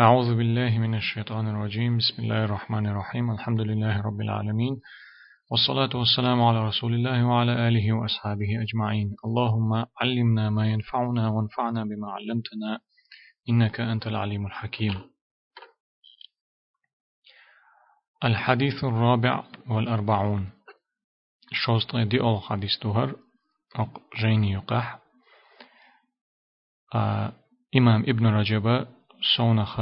أعوذ بالله من الشيطان الرجيم. بسم الله الرحمن الرحيم. الحمد لله رب العالمين. والصلاة والسلام على رسول الله وعلى آله وأصحابه أجمعين. اللهم علمنا ما ينفعنا وانفعنا بما علمتنا. إنك أنت العليم الحكيم. الحديث الرابع والأربعون. شوست دي أول حديث تهر جيني يقح. آه إمام ابن رجب سونخ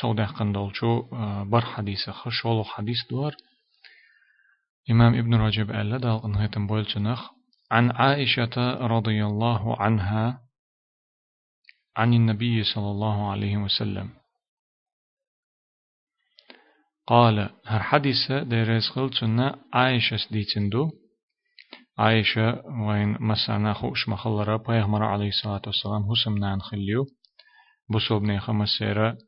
سودة قندولشو بر حديث شولو حديث دور إمام ابن رجب ألا دال أنهيتم بولتنخ عن عائشة رضي الله عنها عن النبي صلى الله عليه وسلم. قال هر حديث ديريز خلتنا عائشة ديتندو عائشة وين مسانا خوش مخلرة بيغمر عليه الصلاة والسلام هسم نان خليو. بصوبني خمسيرة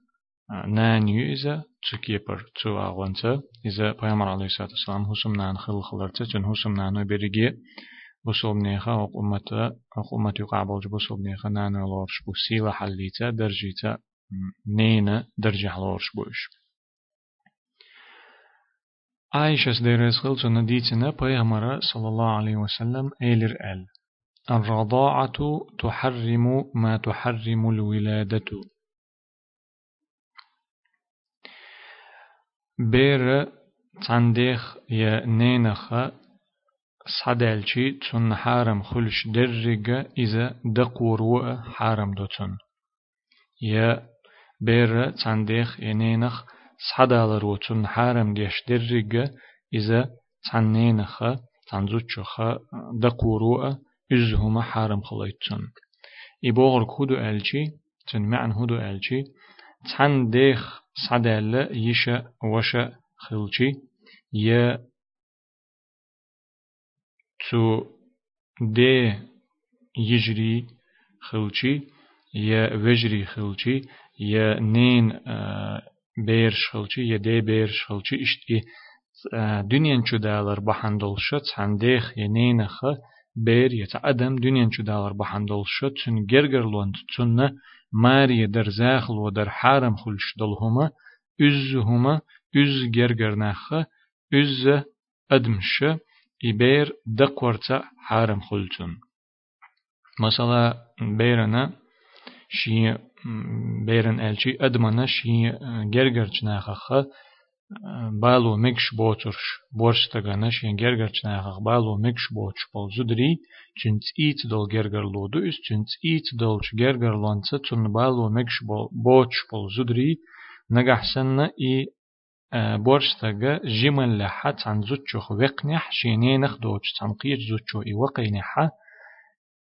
نانيو إذا تكيبر تو أغوانتا إذا بيغمر عليه الصلاة والسلام هسم نان خل خلرتا جن هسم نانو بريجي بصوبنيخا وقمتا وقمت يقعبل بصوبنيخا نانو لورش بو سيلا حليتا درجيتا نينا درجة لورش بوش عائشة ديرز خلص نديتنا بيغمرة صلى الله عليه وسلم إيلر أل الرضاعة تحرم ما تحرم الولادة. بير تنديخ يا نينخ صدالشي تون حارم خلش درجة إذا دقور حارم دوتون يا بير تنديخ يا نينخ صدالر وتون حارم ديش درجة إذا تنينخ تنزوتشخ دقور إزهما حارم خليتون إبوغر كودو ألشي تن معن هدو ألشي تن ديخ صدال يشا وشا خلشي يا تو دي يجري خلشي يا وجري خلشي يا نين بيرش خلشي يا دي بيرش خلشي اشتي دنيا چودالر بحندولشت عنديخ ينينخ بير يتعدم دنيا چودالر بحندولشت تن گرگر لوند تن ماري در زاخل و در حارم خلش دلهما üz huma üz gergernachı üz admşı İber دقورتا حارم خلتون مثلا بيرنا شي بيرن الشي أدمنا شي جرجرچناخخ بالو مكش بوترش بورستغانا شي جرجرچناخخ بالو مكش بوتش بول زدري چنت ايت دول جرجر لودو اس چنت ايت دول جرجر لانца تون بالو مكش بوتش بول زدري نجحسن اي بورشتغا جمل لحت عن زوتشوخ وقنح شيني نخدوش تنقيج زوتشو اي وقينحا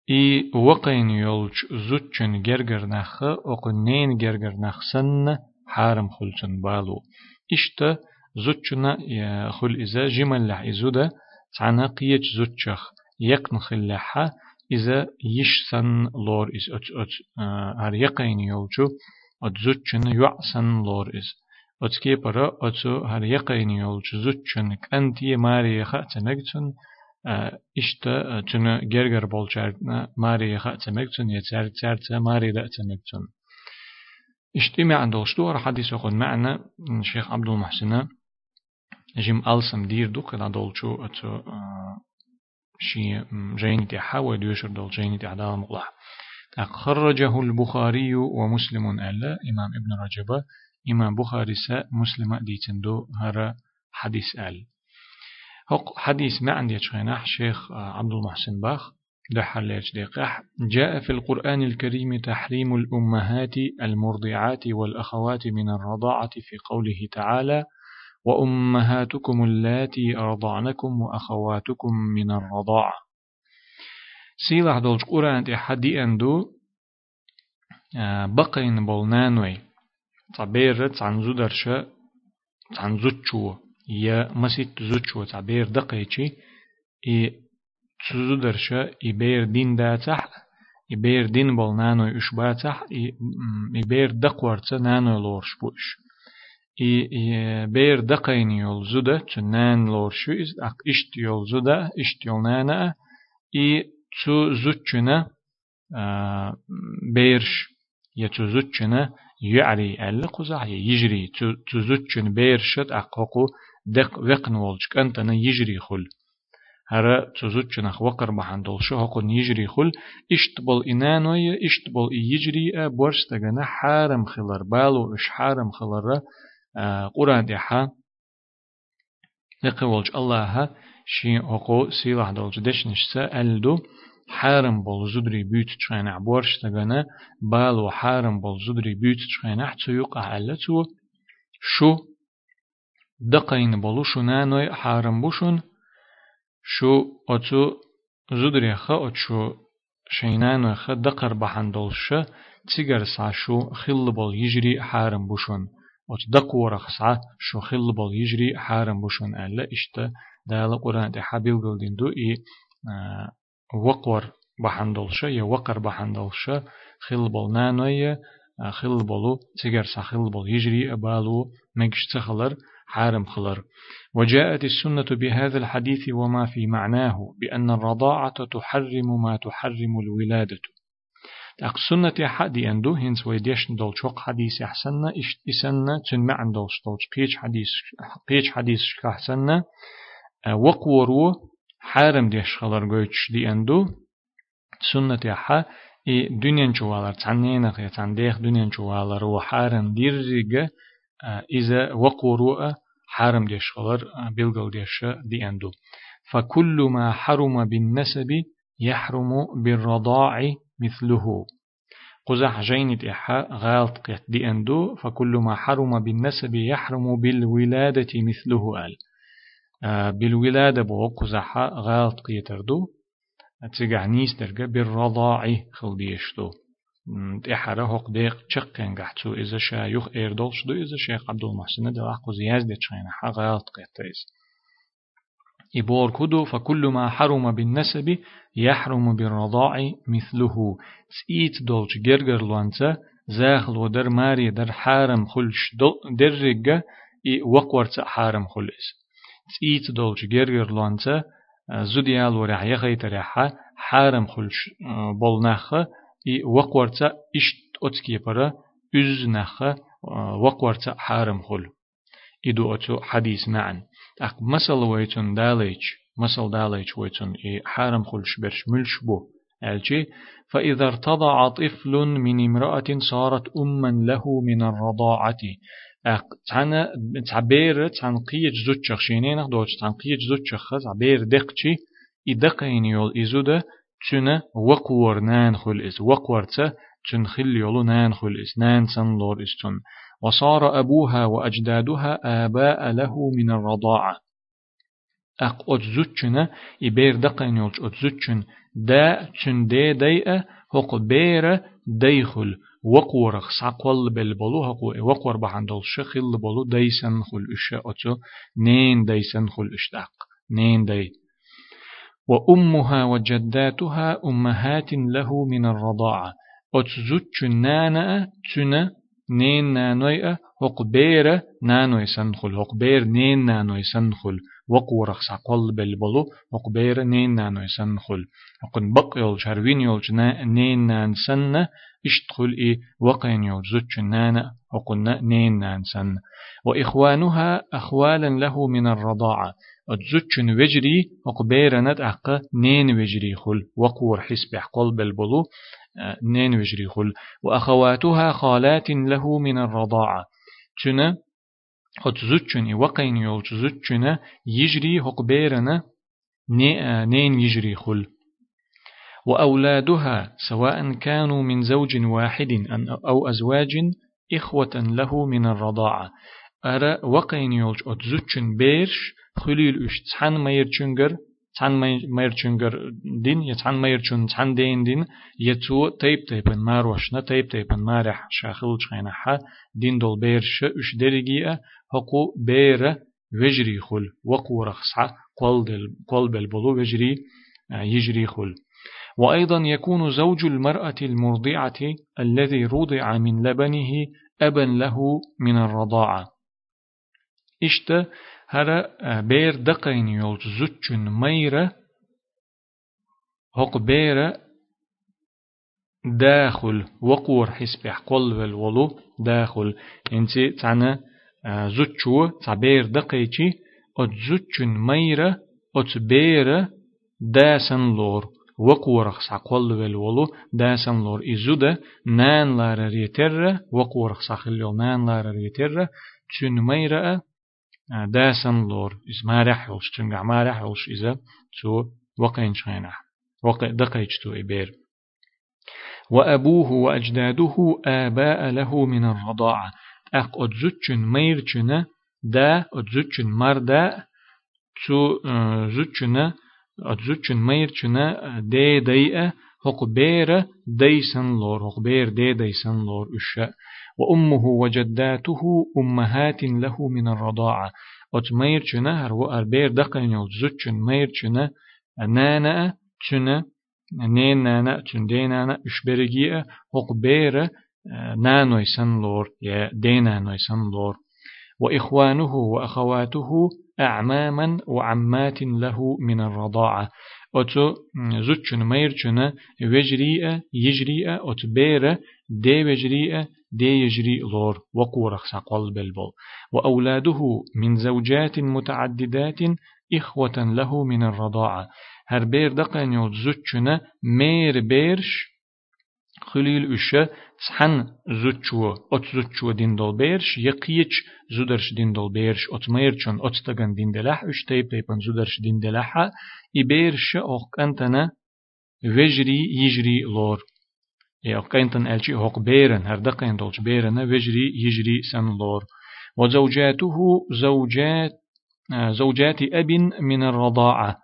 اي وقين يولش زوتشن جرجر نخ وقنين جرجر نخسن حارم خلشن بالو اشتا زوتشنا خل إذا جمل لح إزودا تعنقيج زوتشخ. يقن خلحا إذا يشسن لور إز أت أت هر يقين يولشو أت زوتشن يعسن لور إز. أتكي برا أتو هر يقين يولش زوتشن كأنتي ماري خاتمكتن إشتا تنا جرجر بولشارتنا ماري خاتمكتن يتسار تسار ماري لأتمكتن اشتمع عند الشتور حديث يقول معنا. الشيخ عبد المحسن جيم ألسم دير دوك لا دولشو أتو شي جيني تحاول يشر دول جيني تعدال مقلح خرجه البخاري ومسلم ألا إمام ابن رجب إمام بخاري سا مسلم ديتندو هرا حديث هق حديث ما عندي شيخ عبد المحسن باخ. دحليش دقح جاء في القرآن الكريم تحريم الأمهات المرضعات والأخوات من الرضاعة في قوله تعالى وأمهاتكم اللاتي أرضعنكم وأخواتكم من الرضاعة. سيلح دولش قرآن تحدي أندو بقين بولنانوي تعبير تعنزو درشة تعنزو تشو يا مسيت زوتشو تعبير دقيتشي إي تزو درشة إبير دين داتح إبير دين بول نانو إشباتح إبير دقورتا نانو لورش بوش إي بير دقين يول زودا تنان لورشو إز أق إشت يول زودا إشت يول نانا إي تسو زوتشنا بيرش يتو زوتشنا يعري ألا قزح يجري تزوجن بيرشت أقوقو دق وقن ولجك أنت يجري خل هرا تزوجنخ وقر بحن دولش هقن يجري خل اشتبل إنانوية اشتبل يجري بورس تغنى حارم خلر بالو اش حارم خلر قرآن ديحا لقولج الله شي هقو سيلاح دولج دشنشسا ألدو حارم بول زدري بيوت تشينا بورش تغنى بالو حارم بول زدري بيوت تشينا تيوق علتو شو دقين بولو شنانوي حارم بوشن شو أتو زدري خا أتشو شينانوي خا دقر بحندولش تيجر سا شو خل بول يجري حارم بوشن أت دقور خسا شو خل بول يجري حارم بوشن ألا إشتا دال قرآن دي حبيل قلدين دو إي آه وقور بحندولشا يا وقر بحندولشا خل بول نانوية خل بولو تيجر سخل بول يجري أبالو مجش تخلر حارم خلر وجاءت السنة بهذا الحديث وما في معناه بأن الرضاعة تحرم ما تحرم الولادة. تاق سنة حدي أندو هنس ويديش دول شوق حديث أحسن إش إسنة تنمع عندول شتول قيش حديث قيش حديث أحسن وقورو حارم ديش خلر قويتش دي أندو سنة حا دنيا جوالر تعنينا خي تنديخ دنيا جوالر وحارم ديرجة إذا وقورو حارم ديش خلر بلغل ديش دي أندو. فكل ما حرم بالنسب يحرم بالرضاع مثله. قزح جينت إحا غالط قيت دي أندو. فكل ما حرم بالنسب يحرم بالولادة مثله قال بالولادة بو قزح غالط قيتردو تيجع نيس درجة بالرضاع خل إحرا هق ديق تشقين قحتو إذا شايخ إيردولش دو إذا شيخ عبد المحسن دو أحقو زياز دي تشين حا غالط قيتيز إبور كدو فكل ما حرم بالنسب يحرم بالرضاع مثله تسيت دولش جرجر لوانتا زاخل ودر ماري در حارم خلش در رجة وقورت حارم خلش تسيت دولش جرجر لوانتا زوديال ورع يغيت ريحة حارم خلش بولناخ وقورتا إشت أتكي برا أزناخ وقورتا حارم خل إدو أتو حديث معن أق مسل ويتون داليج مسل داليج ويتون إي حارم خلش برش ملش بو ألجي فإذا ارتضع طفل من امرأة صارت أما له من الرضاعة أق تانا تعبير تان قيج زوتشخ شينينخ دوتش تان قيج زوتشخ تعبير دقشي إدقين يول إزودة تنا وقور نان خل إس وقورتا تن خل يولو نان خل إس نان سن لور إستن وصار أبوها وأجدادها آباء له من الرضاعة. أق أتزوتشنا إبير دقين يولش أتزوتشن دا تن دي ديئة هق بير ديخل وقورخ ساقوال بالبلو هقو وقور بحندل شخل بلو ديسن خل إشاء أتو نين ديسن خل إشتاق نين دي وأمها وجداتها أمهات له من الرضاعة. أتزوج نانا تنا نين نانوي هقبير نانوي سنخل هقبير نين نانوي سنخل. وقورخ ساقل بالبلو هقبير نين نانوي سنخل هقن بق يول شروين يول نين نان سن اشتخل إي وقين يول زوج نانا هقن نين نان سن. وإخوانها أخوالا له من الرضاعة. أتزوجن وجري أقبيرنت أقا نين وجري خل وقور حسب قلب البلو نين وجري خل وأخواتها خالات له من الرضاعة. تنا أتزوجن وقين يول تزوجن يجري أقبيرنا نين يجري خل. وأولادها سواء كانوا من زوج واحد أو أزواج إخوة له من الرضاعة. أرى وقين يولج أتزوجن بيرش خليل اش تحن ميرچنگر تحن ميرچنگر دين يتحن ميرچن تحن دين دين يتو تيب تيبن ماروشنا تيب تيبن مارح شاخل چخينا حا دين دول بيرش اش درجية هقو بير وجري خل وقور خصع قلب البلو وجري يجري خل. وأيضا يكون زوج المرأة المرضعة الذي رضع من لبنه أبا له من الرضاعة. إشت هر بير دقين يولج زوتشن ميرة. هق بير داخل وقور حسبح قل والولو داخل. انتي تعنا زوتشو تعبير دقيتي ات زوتشن ميرا ات بيرا داسن لور وقورخ ساقول والولو داسن لور. إزودا نان لارا ريتر وقورخ ساخليو نان لارا ريتر تشن ميرا داسن لور إز ما رحلش تنقع ما رحلش إذا تو وقين شينا وقع دقيتش تو إبير. وأبوه وأجداده آباء له من الرضاعة. أق أدزوتشن ميرچنا دا أدزوتشن مردا تو زوتشنا أدزوتشن ميرچنا دي ديئة هق بير ديسن لور هق بير دي ديسن لور أشاء وأمه وجداته أمهات له من الرضاعة. أت ميرچنا هر وأربير دقن يلزوتشن ميرچنا نانا تشنا نين نانا تشن نانا اشبرجية هق بير نانوي سن لور يا دينانوي سن لور وإخوانه وأخواته أعماما وعمات له من الرضاعة. أتو زوتشن ميرچنا وجريئة يجريئة أت بير دي وجريئة دي يجري لور وقورخ سقل بالبل وأولاده من زوجات متعددات إخوة له من الرضاعة. هر بير دقن يول زوتشنا مير بيرش خليل أشا تسحن زوتشو أت زوتشو دين دول بيرش يقيتش زودرش دين دول بيرش أت ميرشون أت تغن دين دلح أش تيب تيبن زودرش دين دلحا إبيرش أوق أنتنا وجري يجري لور يا قينتن ألشي هوق بيرن هر دقين دولش بيرن وجري يجري سن لور. وزوجاته زوجات زوجات أب من الرضاعة.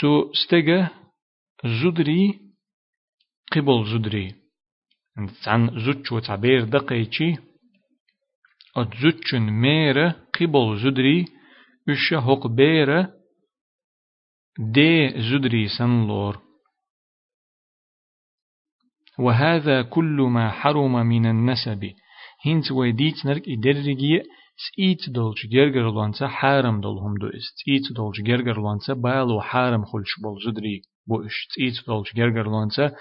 تو استجا زدري قبل زدري عن زوج وتعبير دقيتي أتزوجن ميرة قبل زدري إش هق بيرة دي زدري سنلور وهذا كل ما حرم من النسب. هنت ويديت نرك إدرجي سيت دولش جرجر لانسا حارم دولهم دو إست. سيت دولش جرجر لانسا بالو حارم خلش بول زدري بوش سيت دولش جرجر لانسا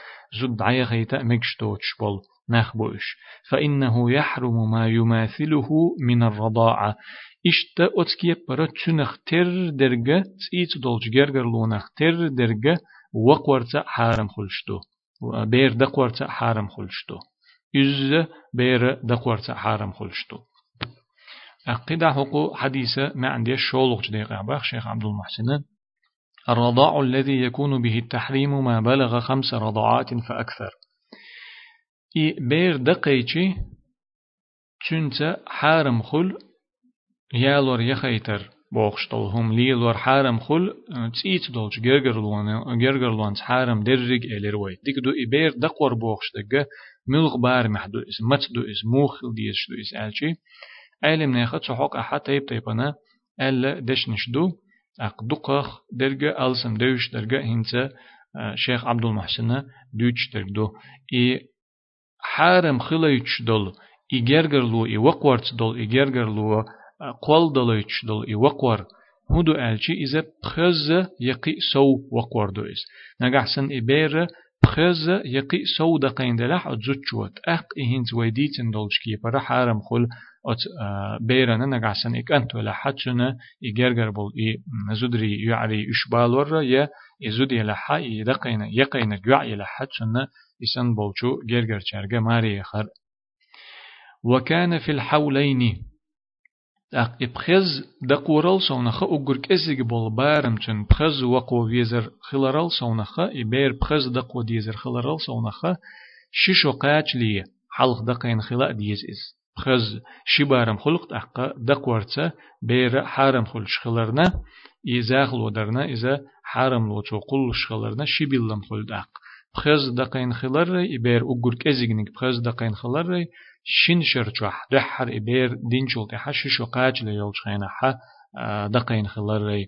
زد دعيخيتا مكش دوتش بول نخ بوش فإنه يحرم ما يماثله من الرضاعة. إشتا أتكي برا تنخ تر درجة سيت دولش جرجر لونخ تر درجة وقورتا حارم خلشتو بير دقورتا حارم خلشتو. إز بير دقورتا حارم خلشتو. أقدا حقو حديثة ما عندي شولق جديق عباخ شيخ عبد المحسن. الرضاع الذي يكون به التحريم ما بلغ خمس رضاعات فأكثر. إي بير دقيتي تنت حارم خل يالور يخيتر. بوخشتلهم ليلور حارم خل تسيت دولش جرجرلوان جرجرلوان حارم درج إلروي ديك دو إبير دقور بوخشتك ملغ بار محدو إس متدو إس موخل ديش دو إس ألشي. علم ناخد تحق أحد تيب تيبنا ألا دش نشدو. أقدقخ درجة ألسم دوش درجة هنسا شيخ عبد المحسن دوش درجدو. إي حارم خليتش دول إي جرجرلو إي وقورت دول إي جرجرلو قول دلويتش دول إي وقور هدو ألشي إذا بخز يقي سو وقور دو إس نجحسن إبير بخز يقي سو دقين دلح أتزوتشوت أق إهنز ويديتن دولش كي برا حارم خل أت بيرنا نجعسن إك أنت ولا حتشنا إجرجر بول إي زدري يعري إشبال ورا يا إزودي لحا يدقينا يقينا جوع لحتشنا إسن بولشو جرجر شرجة ماري خر. وكان في الحولين أق إبخز دقورل سونخ أجر كسيج بول بارم چن بخز وقو ويزر خلرل سونخ إبير بخز دقو ديزر خلرل سونخ ششو قاچ ليه حلق دقين خلا ديز إس خز شبارم خلقت أحقا دقورتا بير حارم خل شخلرنا إزاخ لودرنا إذا حارم لو تقول شخلرنا شبيلم خل دق خز دقين خلر إبير أقر كزيجنك خز دقين خلر شين شرچوح رحر إبير دينشول تحش شو قاج ليول شخينا ح دقين خلر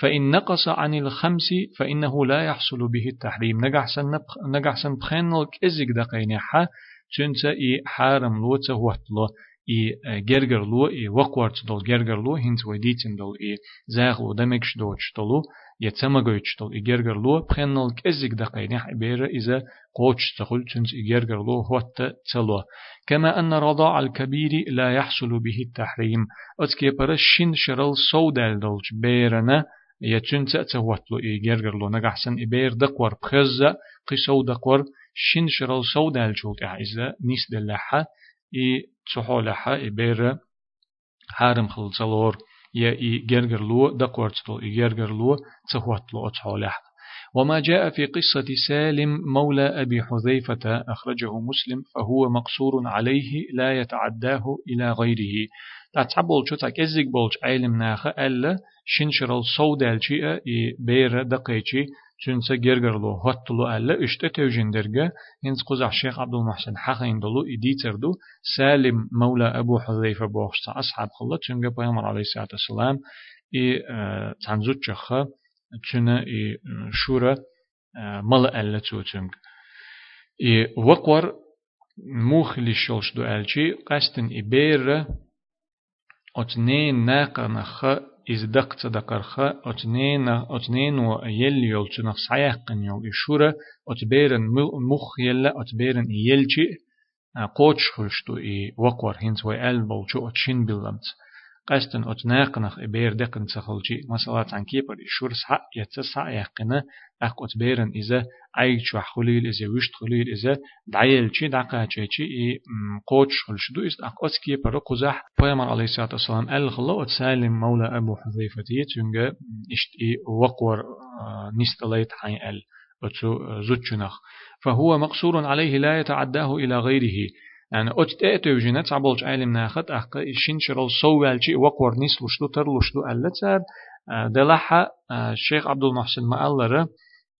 فإن نقص عن الخمس فإنه لا يحصل به التحريم نجحسن نجحسن بخين الكزيج دقين ح چونچه ای حرم لوچه وحتلو إي جرجر لو إي دول إي زاغ لو دمكش دوش دولو يتسمغوش دول إي جرجر لو بخنل كزيك دقيني حبيرة إذا قوش تقول تنس إي جرجر لو هوت تلو كما أن رضاع الكبير لا يحصل به التحريم أتكي برشين شرل سودال دولش بيرنا يتنس أتوتلو إي جرجر لو نجحسن إبير دقور بخزة قشو دقور شين شرل سودال جولت إذا نيس دلحة إي تحولها إبير حارم خلصلور يا إي جرجر لو دقورتلو إي جرجر لو وما جاء في قصة سالم مولى أبي حذيفة أخرجه مسلم فهو مقصور عليه لا يتعداه إلى غيره تعبول شو تاكزيك بولش علم ناخ ألا شنشرل صودالشي إي بير دقيتشي چونسا گرگرلو هوتلو ألا اشت توجندرجا هنس قزح الشيخ عبد المحسن حقين دلو إديتردو سالم مولى أبو حذيفة بوخشتا أصحاب خلا چونجا بيامر عليه الصلاة والسلام إي تنزوت شخا چونه إي شورا مل ألا توتنج إي وقور موخلي شولش دو ألشي قستن إبير أتنين ناقنخ إز دق تدقرخا أتنين أتنين ويل يول تنخ سعيقن يول إشورة أتبيرن مخ يلا أتبيرن يلشي قوتش خلشتو إي وقور هنس ويال بولشو أتشين بلمت قستن أتناقنخ إبير دقن تخلجي مثلا عن كيبر إشور سحق يتسع يقنا أق أتبيرن إذا عيد شو خليل إذا وشت خليل إذا دعيل شي دعقا شي إي قوتش خلشدو إست أق أتكيبر قزح بيامر عليه الصلاة والسلام أل خلا أتسالم مولى أبو حذيفة تيتونغ إشت إي وقور نستليت حي أل أتو زوتشنخ فهو مقصور عليه لا يتعداه إلى غيره. يعني أت تأتي جنة تعبولش عالم ناخد أحق إشين شرال سوالشي وقور نسلوشتو ترلوشتو ألتسار دلحة الشيخ عبد المحسن مألرة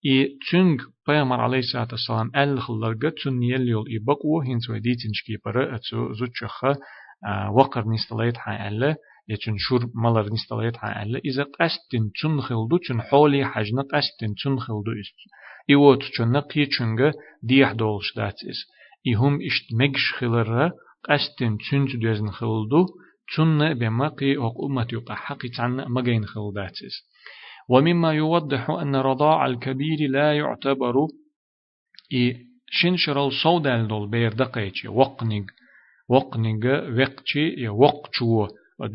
إي تنج بيامر عليه الصلاة والسلام أل خلرقة تن يليول إي بقوة هنس وديتن شكي برا أتو زوتشخة وقر نستليت حا ألا يتن شور ملر نستليت حا ألا إذا قستن تن خلدو تن حولي حجنا قستن تن خلدو إست. إيوه تن نقي تنجا ديح دولش دات إست. إهم إشت مجش خلرة قستن تنج دوزن خلدو تن بمقي وقومة يقع حقي تن مجين خلداتس ومما يوضح أن رضاع الكبير لا يعتبر إي شنشرال صودال دول بير دقيتي وقنق وقنق وقتي وقتشو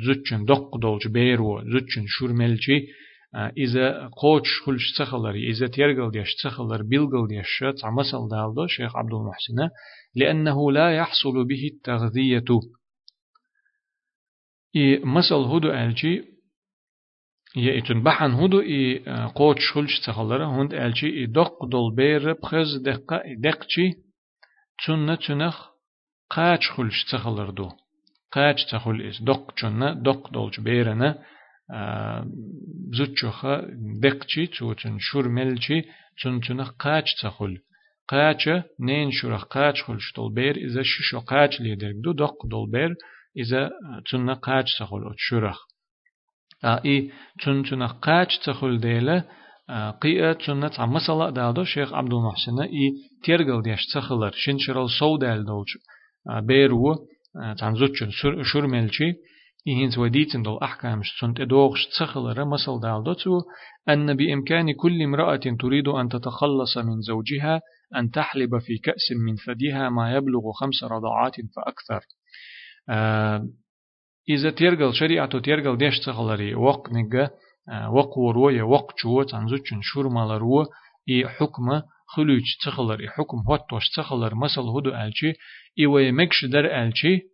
زوتشن دق دولج بيرو زوتشن شورملچي إذا قوش خلش تخلري إذا تيرجل ديش تخلر بيلجل ديش تعمسل دالدو شيخ عبد المحسن لأنه لا يحصل به التغذية. إي مسل هدو ألجي إتن بحن هدو إي قوش خلش تخلر هند ألجي إي دق دول بير بخز دقة دقشي تن تنخ قاش خلش تخلر دو. قاش تخل إس دق تن دق دولج بيرنا زوتشوخا دقشي توتن شورملشي تنتنا قاچ تخل قاچ نين شورخ قاچ خل شتول بير إذا ششو قاچ ليدر دو دق دول بير إذا تنا قاچ تخل أت شورخ إي تنتنا قاچ تخل ديلا قيئة تنا تعمسلا دادو شيخ عبد المحسن إي تيرغل ديش تخلر شنشرال سودال دولش بيرو تنزوتشن شورملشي إهنز وديتن دول أحكام سنت إدوغش تسخلر مسل دالدتو أن بإمكان كل امرأة تريد أن تتخلص من زوجها أن تحلب في كأس من ثديها ما يبلغ خمس رضعات فأكثر. آه إذا تيرغل شريعة تيرغل ديش تخلري وق نجا آه وق وروية وق شو تنزوتشن شور مالرو إي حكم خلوج تخلر حكم هوتوش تخلر مسل هدو ألشي إي ويمكش در ألشي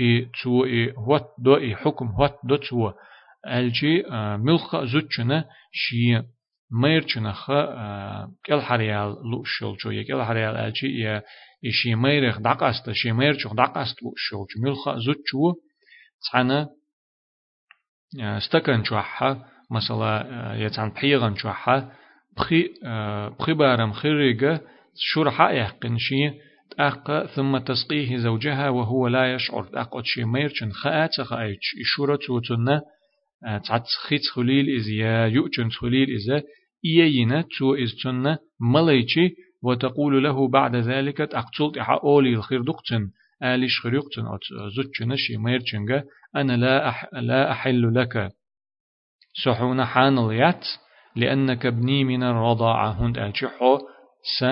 إي تو إي هوت دو إي حكم هوت دو تو ألجي ملخ زوتشنا شي ميرچنا خ كل حريال لوشول جو يكل حريال ألجي يا إشي ميرخ دقست شي ميرچو دقست لوشول جو ملخ زوتشو تانا استكن شوحة مثلا يتعن بحيغن شوحة بخي بخي بارم خريجة شرحة يحقن شي أق ثم تسقيه زوجها وهو لا يشعر. أق أتشي ميرشن خاءت خايتش إشورة توتنا تعت خيت خليل إز يا يؤجن خليل إذا إيينا تو إز تنا مليتشي وتقول له بعد ذلك أقتلت أولي الخير دقتن آليش خريقتن أت زوجنا شي ميرچنگا أنا لا أح لا أحل لك سحون حان لأنك ابني من الرضاعة. هند ألشحو س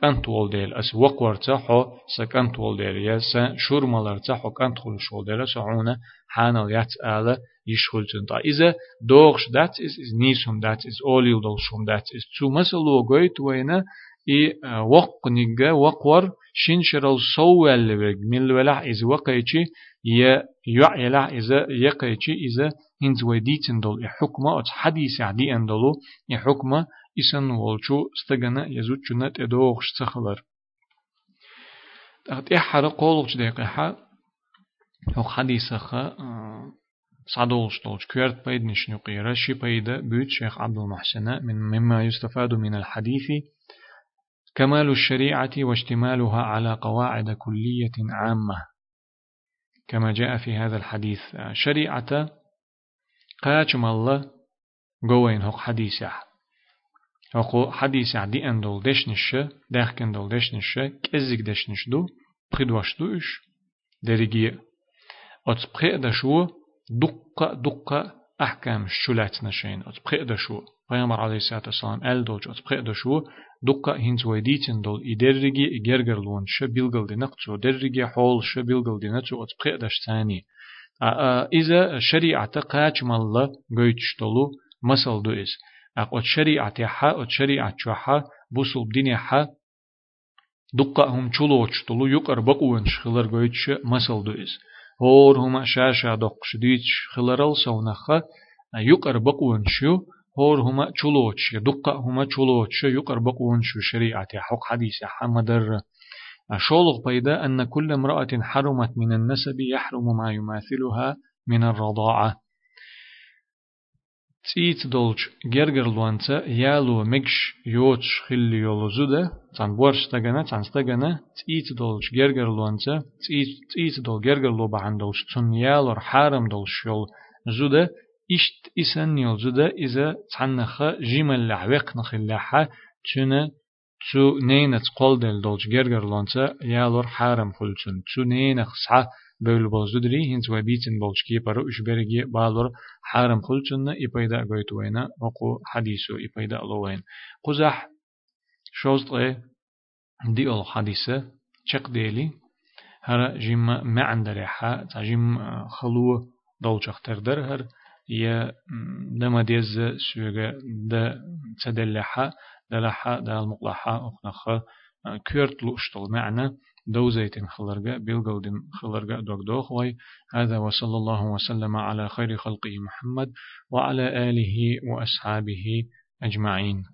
كانت والديل أس وقور تحو س كانت والديل يا س شورمالر تحو كانت خلش والديل سعونا حان اليات آلا يشخلتن تا إذا دوغش that is is نيسهم that is all يودلشهم that is. تو مثلا قويت وينا إي وق نيجا وقور شنشرل سوال لبرج من الولع إذا وقيتي ي يعيلع إذا يقيتي إذا هنز وديتن دول حكمة أت حديث عدي أندلو حكمة إسن والشو استجنا يزوجنا تدوغش تخلر تحت إحرى قولش دقيقة هو حديثة صعدولش دولش كيرت بيد نشنو قيرة شي بيد بيت شيخ عبد المحسن من مما يستفاد من الحديث كمال الشريعة واشتمالها على قواعد كلية عامة كما جاء في هذا الحديث شريعة قاچم الله قوين هق حديثة هقو حديثة دي اندول دشنش داخ اندول دشنش كزيك دشنش دو بخدوش دوش درجي أتبقى دشو دقة دقة أحكام الشلات نشين أتبقى دشو پیامبر علیه الصلاة والسلام ال دولج أتبقى دشو دقة هنز ويديتن دول إدرجي إجرجر لون شبيلجل دينقتو درجي حول شبيلجل دينقتو أتبقى دش ثاني إذا شريعة قاچ مالله قيتش دولو مسل دو إز أق شريعة حا أت شريعة حا بوصل بدين حا. دقة هم چلوچ دولو يقر بقوانش خلر قيتش مسل دو إز هور هما شاشا دقش ديتش خلرال سونخا يقر بقوانشو هور هما چلوچ دقة هما چلوچ يقر بقوانشو شريعة حق حديث حمدر شولغ بيدا أن كل امرأة حرمت من النسب يحرم ما يماثلها من الرضاعة. تيت دولج جرجر لوانتا يالو مكش يوتش خلي يولو زودا تان بورش تاغنا تان ستاغنا تيت دولج جرجر لوانتا تيت تيت دول جرجر لو بحان دولش تون يالو حارم دولش يول زودا إشت إسن يول زودا إذا تعنخ جيمل لحوق نخلحا تشنا تسو نينة قول دل دولش جرجر لونتا يالور حارم خلچن تسو نينة خصحة بوزدري هنس وبيتن بولش كي برو إشبرجي بالور حارم خلچن إبايدا قويتوينا وقو حديثو إبايدا لوين قزح شوزت دي أول حديثة چق ديلي هر جيم ما عندريحة تجيم خلو دولچخ تقدر هر يا دما ديز سوغا دا تدلحة دلحة دال مقلحة أخنخ كيرت لوشتل معنى دوزيتين خلرجا بيلغودين خلرجا دوغ دوغ وي هذا وصلى الله وسلم على خير خلقه محمد وعلى آله وأصحابه أجمعين.